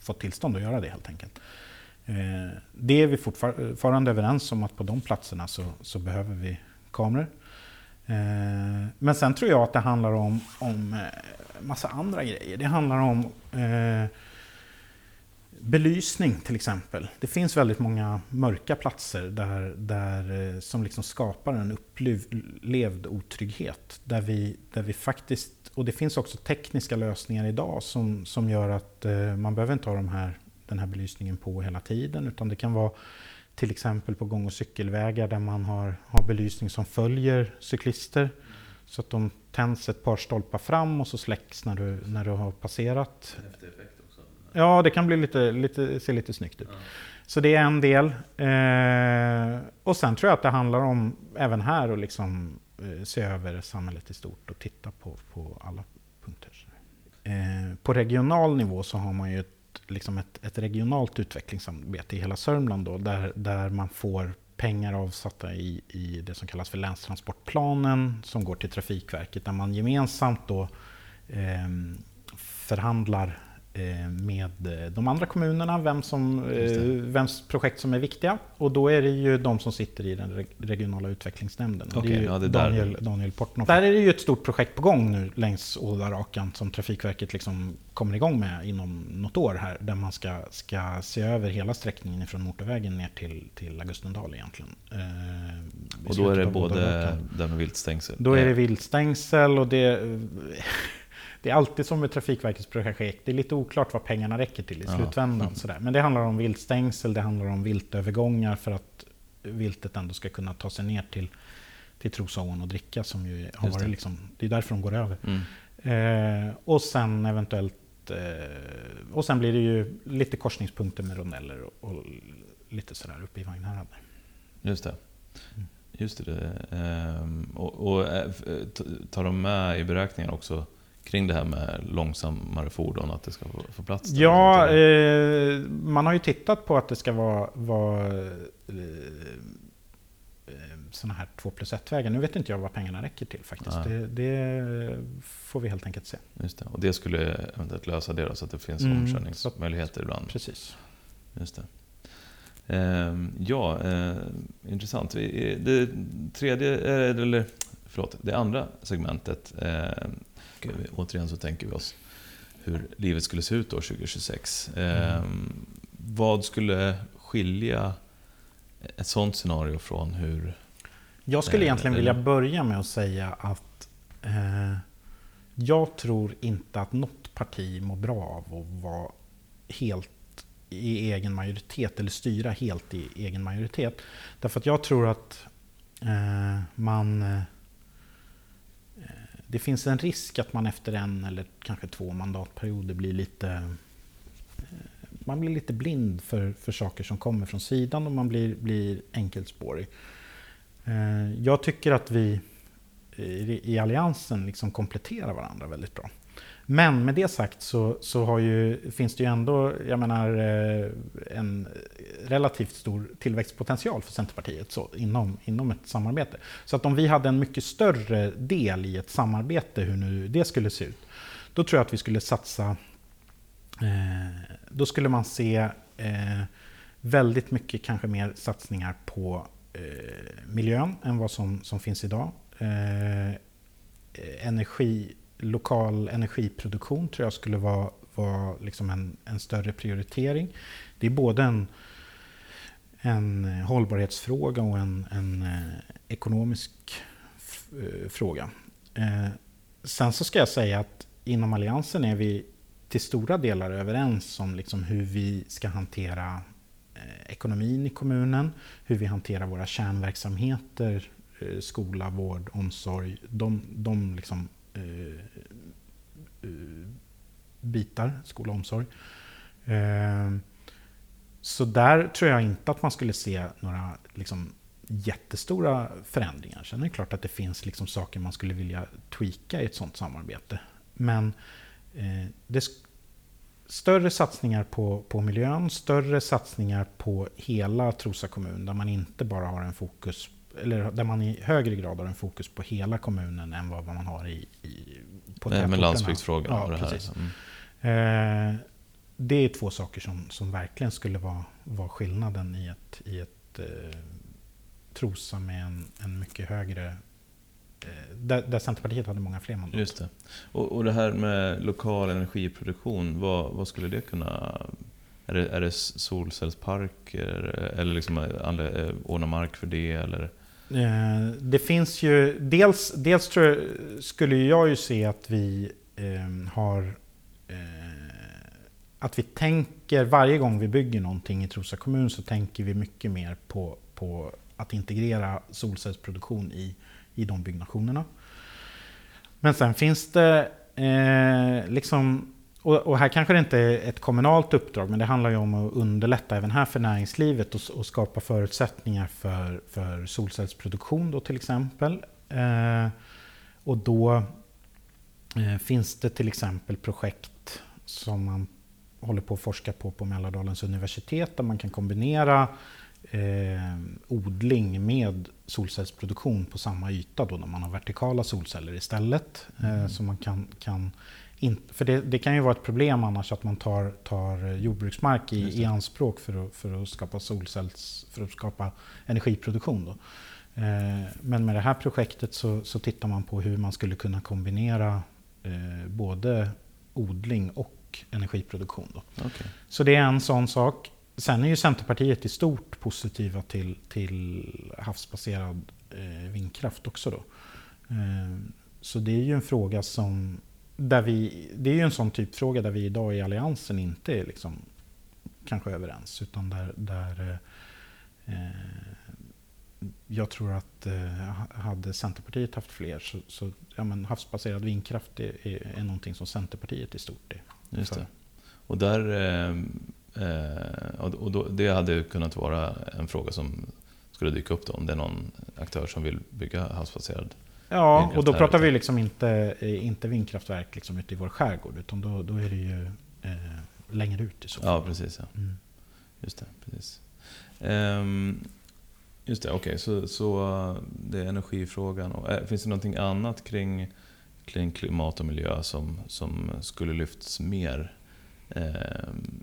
fått tillstånd att göra det helt enkelt. Eh, det är vi eh, fortfarande överens om att på de platserna så, så behöver vi kameror. Eh, men sen tror jag att det handlar om, om eh, massa andra grejer. Det handlar om eh, belysning till exempel. Det finns väldigt många mörka platser där, där, eh, som liksom skapar en upplevd otrygghet. Där vi, där vi faktiskt, och det finns också tekniska lösningar idag som, som gör att man behöver inte ha de här, den här belysningen på hela tiden. Utan det kan vara till exempel på gång och cykelvägar där man har, har belysning som följer cyklister. Så att de tänds ett par stolpar fram och så släcks när du, när du har passerat. Ja, det kan bli lite, lite, se lite snyggt ut. Ja. Så det är en del. Eh, och sen tror jag att det handlar om, även här, att liksom, eh, se över samhället i stort och titta på, på alla punkter. Eh, på regional nivå så har man ju ett liksom ett, ett regionalt utvecklingssamarbete i hela Sörmland då, där, där man får pengar avsatta i, i det som kallas för länstransportplanen som går till Trafikverket där man gemensamt då eh, förhandlar med eh, de andra kommunerna, vem som, eh, vems projekt som är viktiga. Och då är det ju de som sitter i den regionala utvecklingsnämnden. Okay, det är ju ja, det Daniel, där. Daniel Portnoff. Där är det ju ett stort projekt på gång nu längs Ådarakan som Trafikverket liksom kommer igång med inom något år här. Där man ska, ska se över hela sträckningen från motorvägen ner till, till Augustendal egentligen. och då är det både där med viltstängsel? Då är det viltstängsel och det det är alltid som med Trafikverkets projekt, det är lite oklart vad pengarna räcker till i ja. slutändan. Sådär. Men det handlar om viltstängsel, det handlar om viltövergångar för att viltet ändå ska kunna ta sig ner till, till Trosån och dricka. Som ju har varit det. Liksom, det är därför de går över. Mm. Eh, och sen eventuellt eh, och sen blir det ju lite korsningspunkter med rondeller och, och lite sådär uppe i Vagnhärad. Just det. Mm. Just det. Ehm, och, och eh, tar de med i beräkningen också kring det här med långsammare fordon, att det ska få plats? Ja, eh, man har ju tittat på att det ska vara, vara eh, sådana här 2 plus 1-vägar. Nu vet inte jag vad pengarna räcker till faktiskt. Det, det, får vi helt enkelt se. Just det. Och det skulle eventuellt lösa det då, så att det finns mm, omkörningsmöjligheter ibland? Precis. Just det. Eh, ja, eh, intressant. Det tredje, eh, eller förlåt, det andra segmentet eh, återigen så tänker vi oss hur livet skulle se ut år 2026. Mm. Eh, vad skulle skilja ett sånt scenario från hur... Jag skulle egentligen vilja börja med att säga att eh, jag tror inte att något parti mår bra av att vara helt i egen majoritet eller styra helt i egen majoritet. Därför att jag tror att eh, man... Det finns en risk att man efter en eller kanske två mandatperioder blir lite... Eh, man blir lite blind för, för saker som kommer från sidan och man blir, blir enkelspårig. Eh, jag tycker att vi i, i Alliansen liksom kompletterar varandra väldigt bra. Men med det sagt så, så har ju, finns det ju ändå, jag menar, eh, en relativt stor tillväxtpotential för Centerpartiet så, inom, inom ett samarbete. Så att om vi hade en mycket större del i ett samarbete, hur nu det skulle se ut, då tror jag att vi skulle satsa, eh, då skulle man se eh, väldigt mycket kanske mer satsningar på eh, miljön än vad som, som finns idag. Eh, eh energi lokal energiproduktion tror jag skulle vara, vara liksom en, en större prioritering. Det är både en, en hållbarhetsfråga och en, en eh, ekonomisk eh, fråga. Eh, sen så ska jag säga att inom Alliansen är vi till stora delar överens om liksom hur vi ska hantera eh, ekonomin i kommunen, hur vi hanterar våra kärnverksamheter, eh, skola, vård, omsorg. De, de liksom Eh, eh, bitar, skola och omsorg. Eh, så där tror jag inte att man skulle se några liksom, jättestora förändringar. Sen är det klart att det finns liksom saker man skulle vilja tweaka i ett sånt samarbete. Men eh, det större satsningar på, på miljön, större satsningar på hela Trosa kommun där man inte bara har en fokus eller där man i högre grad har en fokus på hela kommunen än vad man har i, i på Det med landsbygdsfrågan ja, och det här. Mm. Eh, det är två saker som, som verkligen skulle vara, vara skillnaden i ett, i ett eh, Trosa med en, en mycket högre eh, där, där, Centerpartiet hade många fler mandat. Just det. Och, och det här med lokal energiproduktion, vad, vad skulle det kunna är det, är det solcellsparker eller liksom eh, eh, ordna mark för det? Eller? Eh, det finns ju, dels, dels tror jag, skulle jag ju se att vi eh, har eh, att vi tänker, varje gång vi bygger någonting i Trosa kommun så tänker vi mycket mer på, på att integrera solcellsproduktion i, i de byggnationerna. Men sen finns det eh, liksom och, och, här kanske det inte är ett kommunalt uppdrag, men det handlar ju om att underlätta även här för näringslivet och, och skapa förutsättningar för, för solcellsproduktion då till exempel. Eh, och då eh, finns det till exempel projekt som man håller på att forska på på Mälardalens universitet där man kan kombinera eh, odling med solcellsproduktion på samma yta då när man har vertikala solceller istället. Eh, mm. Så man kan, kan in, för det, det, kan ju vara ett problem annars att man tar, tar jordbruksmark i, i anspråk för att, för att skapa solcells, för att skapa energiproduktion. Då. Eh, men med det här projektet så, så tittar man på hur man skulle kunna kombinera eh, både odling och energiproduktion. Då. Okay. Så det är en sån sak. Sen är ju Centerpartiet i stort positiva till, till havsbaserad eh, vindkraft också. Då. Eh, så det är ju en fråga som där vi, det är ju en sån typfråga där vi idag i Alliansen inte är liksom kanske överens. Utan där, där eh, jag tror att eh, hade Centerpartiet haft fler så, så ja, men havsbaserad vindkraft är, är, är någonting som Centerpartiet i stort är Just det. Och, där, eh, eh, och då, det hade kunnat vara en fråga som skulle dyka upp då, om det är någon aktör som vill bygga havsbaserad Ja, och då pratar vi liksom inte, eh, inte vindkraftverk liksom ute i vår skärgård, utan då, då är det ju eh, längre ut i så fall. Ja, precis. Ja. Mm. Just det, precis. Um, just det, okej. Okay. Så, så det är energifrågan. Och, äh, finns det någonting annat kring, kring klimat och miljö som, som skulle lyfts mer eh,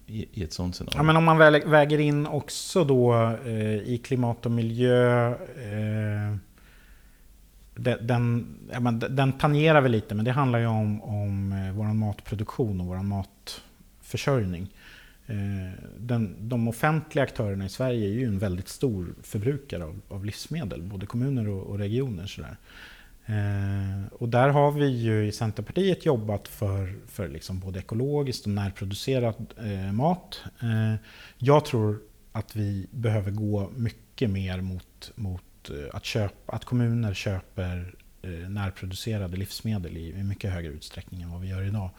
i, i, ett sånt scenario? Ja, men om man väger in också då eh, i klimat och miljö eh, den, ja, men den tangerar vi lite, men det handlar ju om, om eh, vår matproduktion och vår matförsörjning. Eh, den, de offentliga aktörerna i Sverige är ju en väldigt stor förbrukare av, av livsmedel, både kommuner och, och regioner. Sådär. Eh, och där har vi ju i Centerpartiet jobbat för, för liksom både ekologiskt och närproducerad eh, mat. Eh, jag tror att vi behöver gå mycket mer mot, mot eh, att, köpa, att kommuner köper eh, närproducerade livsmedel i, i mycket högre utsträckning än vad vi gör idag.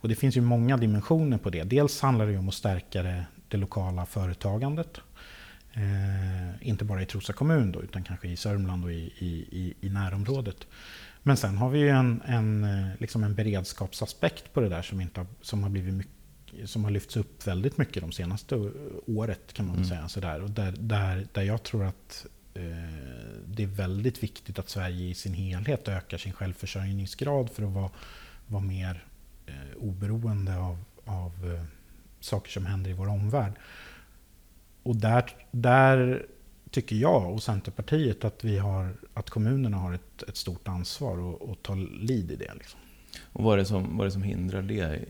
Och det finns ju många dimensioner på det. Dels handlar det om att stärka det, det lokala företagandet. Eh, inte bara i Trosa kommun då, utan kanske i Sörmland och i, i, i närområdet. Men sen har vi ju en, en, eh, liksom en beredskapsaspekt på det där som, inte har, som, har blivit mycket, som har lyfts upp väldigt mycket de senaste året kan man mm. säga. Sådär. Och där, där, där jag tror att det är väldigt viktigt att Sverige i sin helhet ökar sin självförsörjningsgrad för att vara, vara mer eh, oberoende av, av eh, saker som händer i vår omvärld. Och där, där tycker jag och Centerpartiet att, vi har, att kommunerna har ett, ett stort ansvar att ta lid i det. Liksom. Och vad är det som, vad är det som hindrar det i,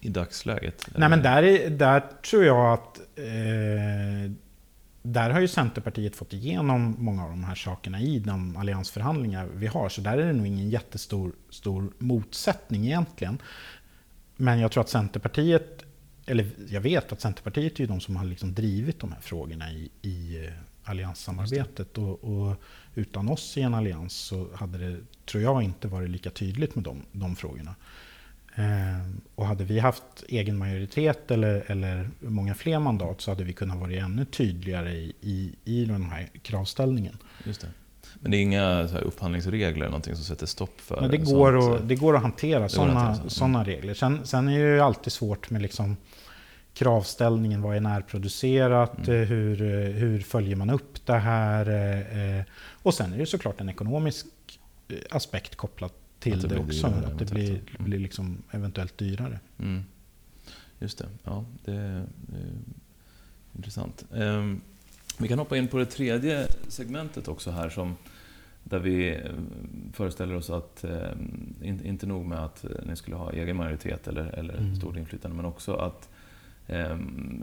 i dagsläget? Nej, men där, är, där tror jag att eh, där har ju Centerpartiet fått igenom många av de här sakerna i de alliansförhandlingar vi har. Så där är det nog ingen jättestor stor motsättning egentligen. Men jag tror att Centerpartiet eller jag vet att Centerpartiet är de som har liksom drivit de här frågorna i, i eh, allianssamarbetet. Och, och, utan oss i en allians så hade det, tror jag, inte varit lika tydligt med de, de frågorna. Eh, och hade vi haft egen majoritet eller, eller många fler mandat så hade vi kunnat vara ännu tydligare i, i, i den här kravställningen. Just det. Men det är inga så upphandlingsregler, någonting som sätter stopp för Men det, går sånt, att, det går att hantera sådana, mm. regler. Sen, sen, är det ju alltid svårt med liksom kravställningen. Vad är närproducerat? Mm. Hur, hur följer man upp det här? Eh, och sen är det såklart en ekonomisk eh, aspekt kopplat till det, det också. Dyrare, att det blir, mm. blir liksom eventuellt dyrare. Mm. Just det. Ja, det är, det är intressant. Um, vi kan hoppa in på det tredje segmentet också här som där vi eh, föreställer oss att, eh, inte nog med att ni skulle ha egen majoritet eller, eller mm. stort inflytande, men också att eh,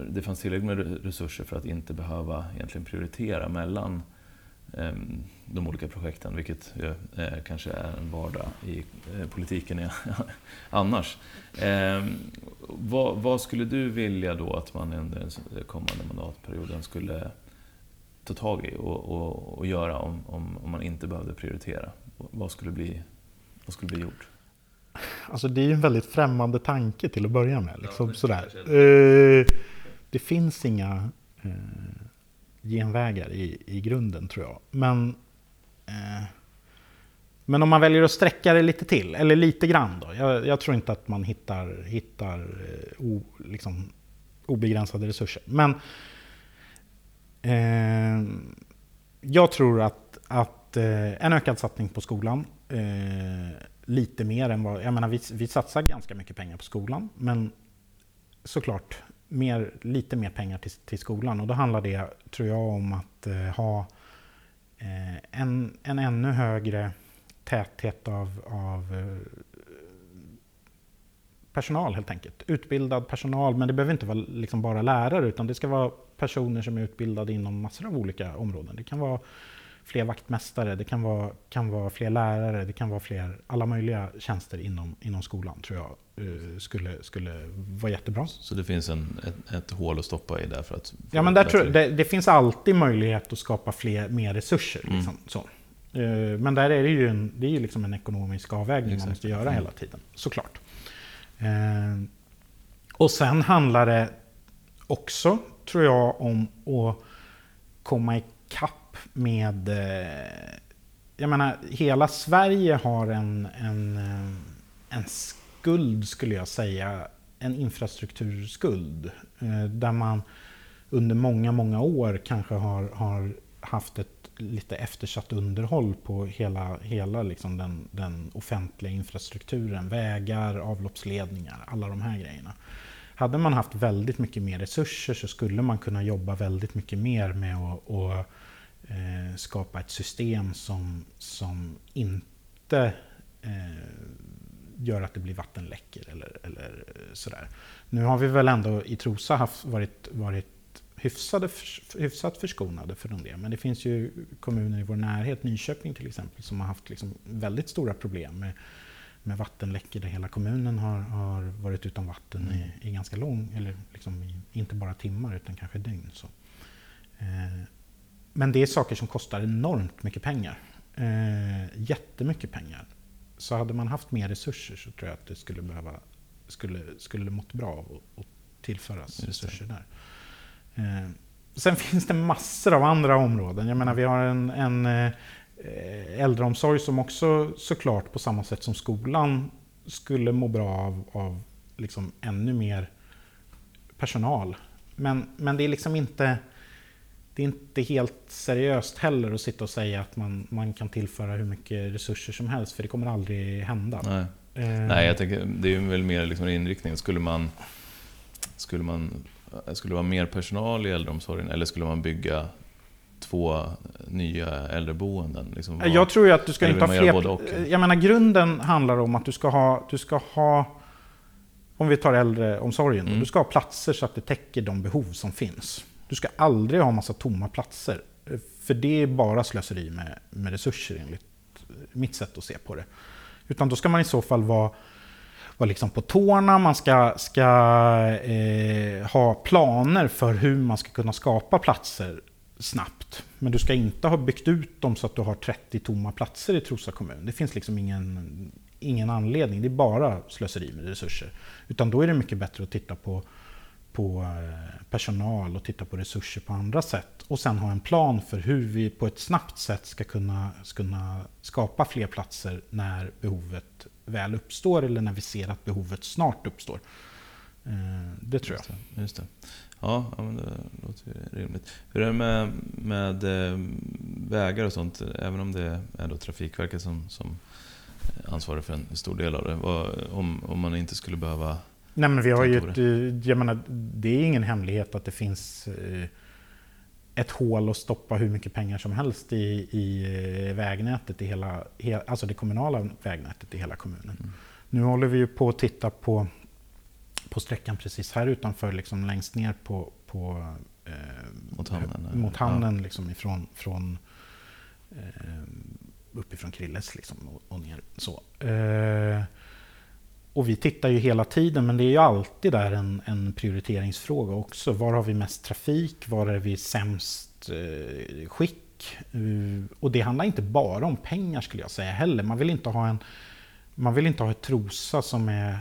det fanns tillräckligt med resurser för att inte behöva egentligen prioritera mellan eh, de olika projekten, vilket ju, eh, kanske är en vardag i eh, politiken annars. Ehm, vad, vad, skulle du vilja då att man under den kommande mandatperioden skulle ta tag i och, och, och göra om, om, om, man inte behövde prioritera? Vad skulle bli, vad skulle bli gjort? Alltså det är ju en väldigt främmande tanke till att börja med. Liksom, ja, sådär. Eh, det finns inga eh, genvägar i, i grunden tror jag. Men, eh, men om man väljer att sträcka det lite till, eller lite grann då. Jag, jag tror inte att man hittar, hittar eh, o, liksom, obegränsade resurser. Men Eh, jag tror att, att eh, en ökad satsning på skolan, eh, lite mer än vad... Jag menar, vi, vi satsar ganska mycket pengar på skolan, men såklart mer, lite mer pengar till, till skolan. Och då handlar det, tror jag, om att eh, ha eh, en, en ännu högre täthet av, av eh, personal helt enkelt. Utbildad personal, men det behöver inte vara liksom bara lärare utan det ska vara personer som är utbildade inom massor av olika områden. Det kan vara fler vaktmästare, det kan vara, kan vara fler lärare, det kan vara fler, alla möjliga tjänster inom, inom skolan tror jag uh, skulle, skulle vara jättebra. Så det finns en, ett, ett hål att stoppa i där för att... Ja, men där tror, det, det, finns alltid möjlighet att skapa fler, mer resurser. Mm. Liksom, så. Uh, men där är det ju en, det är ju liksom en ekonomisk avvägning Exakt. man måste göra mm. hela tiden, såklart. Uh, och sen handlar det också tror jag om att komma ikapp med... Eh, jag menar, hela Sverige har en, en, eh, en skuld, skulle jag säga. En infrastrukturskuld. Eh, där man under många, många år kanske har, har haft ett lite eftersatt underhåll på hela, hela liksom den, den offentliga infrastrukturen. Vägar, avloppsledningar, alla de här grejerna. Hade man haft väldigt mycket mer resurser så skulle man kunna jobba väldigt mycket mer med att, att eh, skapa ett system som, som inte eh, gör att det blir vattenläckor eller, eller sådär. Nu har vi väl ändå i Trosa haft, varit, varit hyfsade, hyfsat förskonade från det. Men det finns ju kommuner i vår närhet, Nyköping till exempel, som har haft liksom väldigt stora problem med, med vattenläckor där hela kommunen har, har varit utan vatten mm. i, i, ganska lång, eller liksom i, inte bara timmar utan kanske dygn. Så. Eh, men det är saker som kostar enormt mycket pengar. Eh, jättemycket pengar. Så hade man haft mer resurser så tror jag att det skulle behöva skulle, skulle mått bra av att tillföras resurser där. Eh, sen finns det massor av andra områden. Jag menar vi har en, en eh, äldreomsorg som också såklart på samma sätt som skolan skulle må bra av, av liksom ännu mer personal. Men, men det är liksom inte det är inte helt seriöst heller att sitta och säga att man, man kan tillföra hur mycket resurser som helst, för det kommer aldrig hända. Nej, eh. Nej jag tänker, det är väl mer liksom inriktningen. Skulle man, skulle man skulle det vara mer personal i äldreomsorgen eller skulle man bygga två nya äldreboenden? Liksom, jag tror ju att du ska inte ha fler... Jag menar grunden handlar om att du ska ha, du ska ha om vi tar äldreomsorgen, mm. du ska ha platser så att det täcker de behov som finns. Du ska aldrig ha massa tomma platser. För det är bara slöseri med, med resurser enligt mitt sätt att se på det. Utan då ska man i så fall vara, vara liksom på tårna, man ska, ska eh, ha planer för hur man ska kunna skapa platser snabbt. Men du ska inte ha byggt ut dem så att du har 30 tomma platser i Trosa kommun. Det finns liksom ingen, ingen anledning, det är bara slöseri med resurser. Utan då är det mycket bättre att titta på på eh, personal och titta på resurser på andra sätt. Och sen ha en plan för hur vi på ett snabbt sätt ska kunna, kunna skapa fler platser när behovet väl uppstår eller när vi ser att behovet snart uppstår. Eh, det tror jag. Just det, just det. Ja, ja men det låter rimligt. Hur är det med, med eh, vägar och sånt? Även om det är då Trafikverket som, som ansvarar för en stor del av det. Om, om man inte skulle behöva Nej men vi har ju ett, eh, jag menar, det är ingen hemlighet att det finns eh, ett hål att stoppa hur mycket pengar som helst i, i eh, vägnätet, i hela, alltså det kommunala vägnätet i hela kommunen. Mm. Nu håller vi ju på att titta på, på sträckan precis här utanför, liksom längst ner på, på eh, mot hamnen, mot hamnen ja. liksom ifrån, från, eh, uppifrån Krilles liksom och, och ner. Så. Eh, och vi tittar ju hela tiden, men det är ju alltid där en, en prioriteringsfråga också. Var har vi mest trafik? Var är vi sämst eh, skick? Uh, och det handlar inte bara om pengar skulle jag säga heller. Man vill inte ha en man vill inte ha ett Trosa som är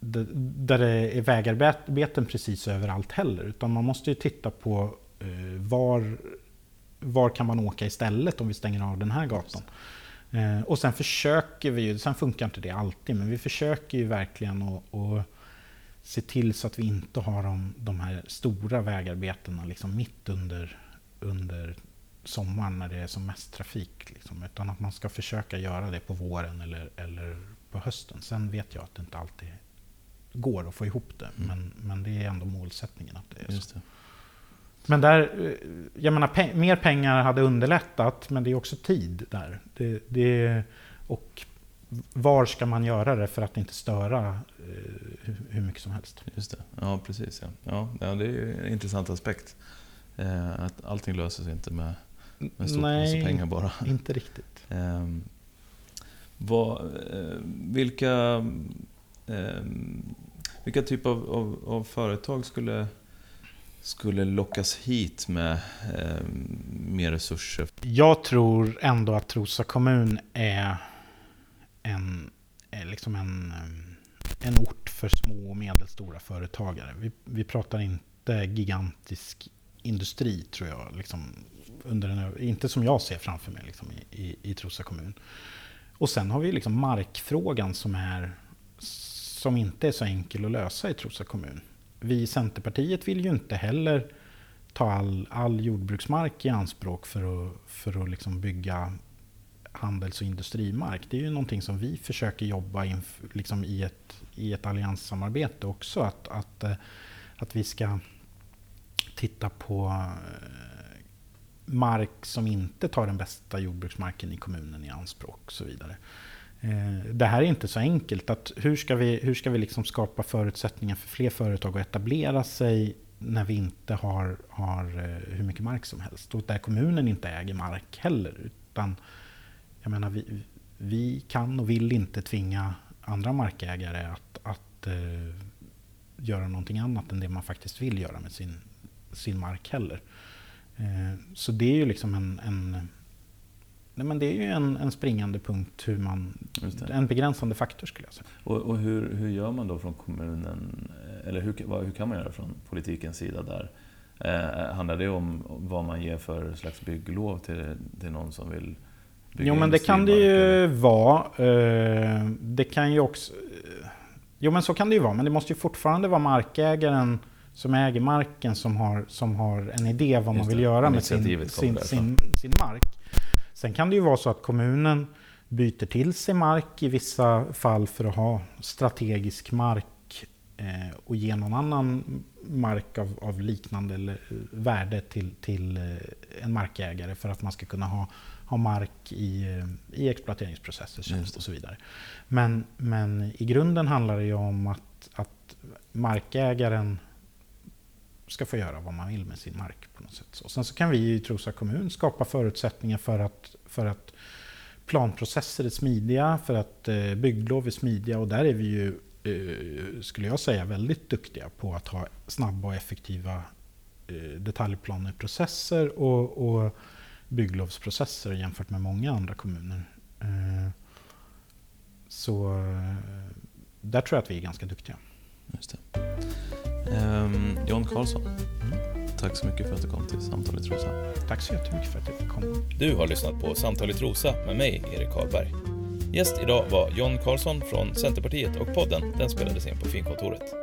där det är vägarbeten precis överallt heller. Utan man måste ju titta på eh, var, var kan man åka istället om vi stänger av den här gatan. Eh, och sen försöker vi ju, sen funkar inte det alltid, men vi försöker ju verkligen att, att se till så att vi inte har de, de här stora vägarbetena liksom mitt under, under sommaren när det är som mest trafik. Liksom, utan att man ska försöka göra det på våren eller, eller på hösten. Sen vet jag att det inte alltid går att få ihop det, mm. men, men det är ändå målsättningen att det är så. Det. Men där, eh, jag menar, pe mer pengar hade underlättat, men det är också tid där. Det, det, och var ska man göra det för att inte störa eh, hur mycket som helst? Just det. Ja, precis. Ja. Ja, det är en intressant aspekt. Eh, att allting löser sig inte med, med stor Nej, pengar bara. inte riktigt. Eh, vad, vilka, eh, vilka typer av, av, av företag skulle skulle lockas hit med eh, mer resurser? Jag tror ändå att Trosa kommun är en, är liksom en, eh, en ort för små och medelstora företagare. Vi, vi pratar inte gigantisk industri tror jag. Liksom, under en, inte som jag ser framför mig liksom, i, i, i Trosa kommun. Och sen har vi liksom markfrågan som, är, som inte är så enkel att lösa i Trosa kommun vi i Centerpartiet vill ju inte heller ta all, all jordbruksmark i anspråk för att, för att liksom bygga handels och industrimark. Det är ju någonting som vi försöker jobba in, liksom i, ett, i ett allianssamarbete också. Att, att, eh, att vi ska titta på eh, mark som inte tar den bästa jordbruksmarken i kommunen i anspråk och så vidare. Eh, det här är inte så enkelt. Att hur ska vi, hur ska vi liksom skapa förutsättningar för fler företag att etablera sig när vi inte har, har eh, hur mycket mark som helst. Och där kommunen inte äger mark heller. Utan, jag menar, vi, vi kan och vill inte tvinga andra markägare att, att uh, göra någonting annat än det man faktiskt vill göra med sin, sin mark heller. Uh, så det är ju liksom en, en Nej, men det är ju en, en springande punkt, hur man, en begränsande faktor skulle jag säga. Och, och hur, hur, gör man då från kommunen, eller hur, vad, hur kan man göra från politikens sida där? Eh, handlar det om vad man ger för slags bygglov till, till någon som vill bygga Jo men det kan det ju vara. Eh, det kan ju också... Jo men så kan det ju vara, men det måste ju fortfarande vara markägaren som äger marken som har, som har en idé vad man vill göra med sin, sin, sin, sin mark. Sen kan det ju vara så att kommunen byter till sig mark i vissa fall för att ha strategisk mark eh, och ge någon annan mark av, av liknande eller värde till, till eh, en markägare för att man ska kunna ha, ha mark i, eh, i exploateringsprocesser och så vidare. Men, men i grunden handlar det ju om att, att markägaren ska få göra vad man vill med sin mark på något sätt. Och sen så kan vi i Trosa kommun skapa förutsättningar för att, för att planprocesser är smidiga, för att eh, bygglov är smidiga och där är vi ju, eh, skulle jag säga, väldigt duktiga på att ha snabba och effektiva eh, detaljplaneprocesser och, och bygglovsprocesser jämfört med många andra kommuner. Eh, så eh, där tror jag att vi är ganska duktiga. Just det. Um, John Karlsson, mm. tack så mycket för att du kom till Samtal i Trosa. Tack så jättemycket för att jag fick komma. Du har lyssnat på Samtal i Trosa med mig, Erik Karlberg. Gäst idag var John Karlsson från Centerpartiet och podden den spelades in på Finkontoret.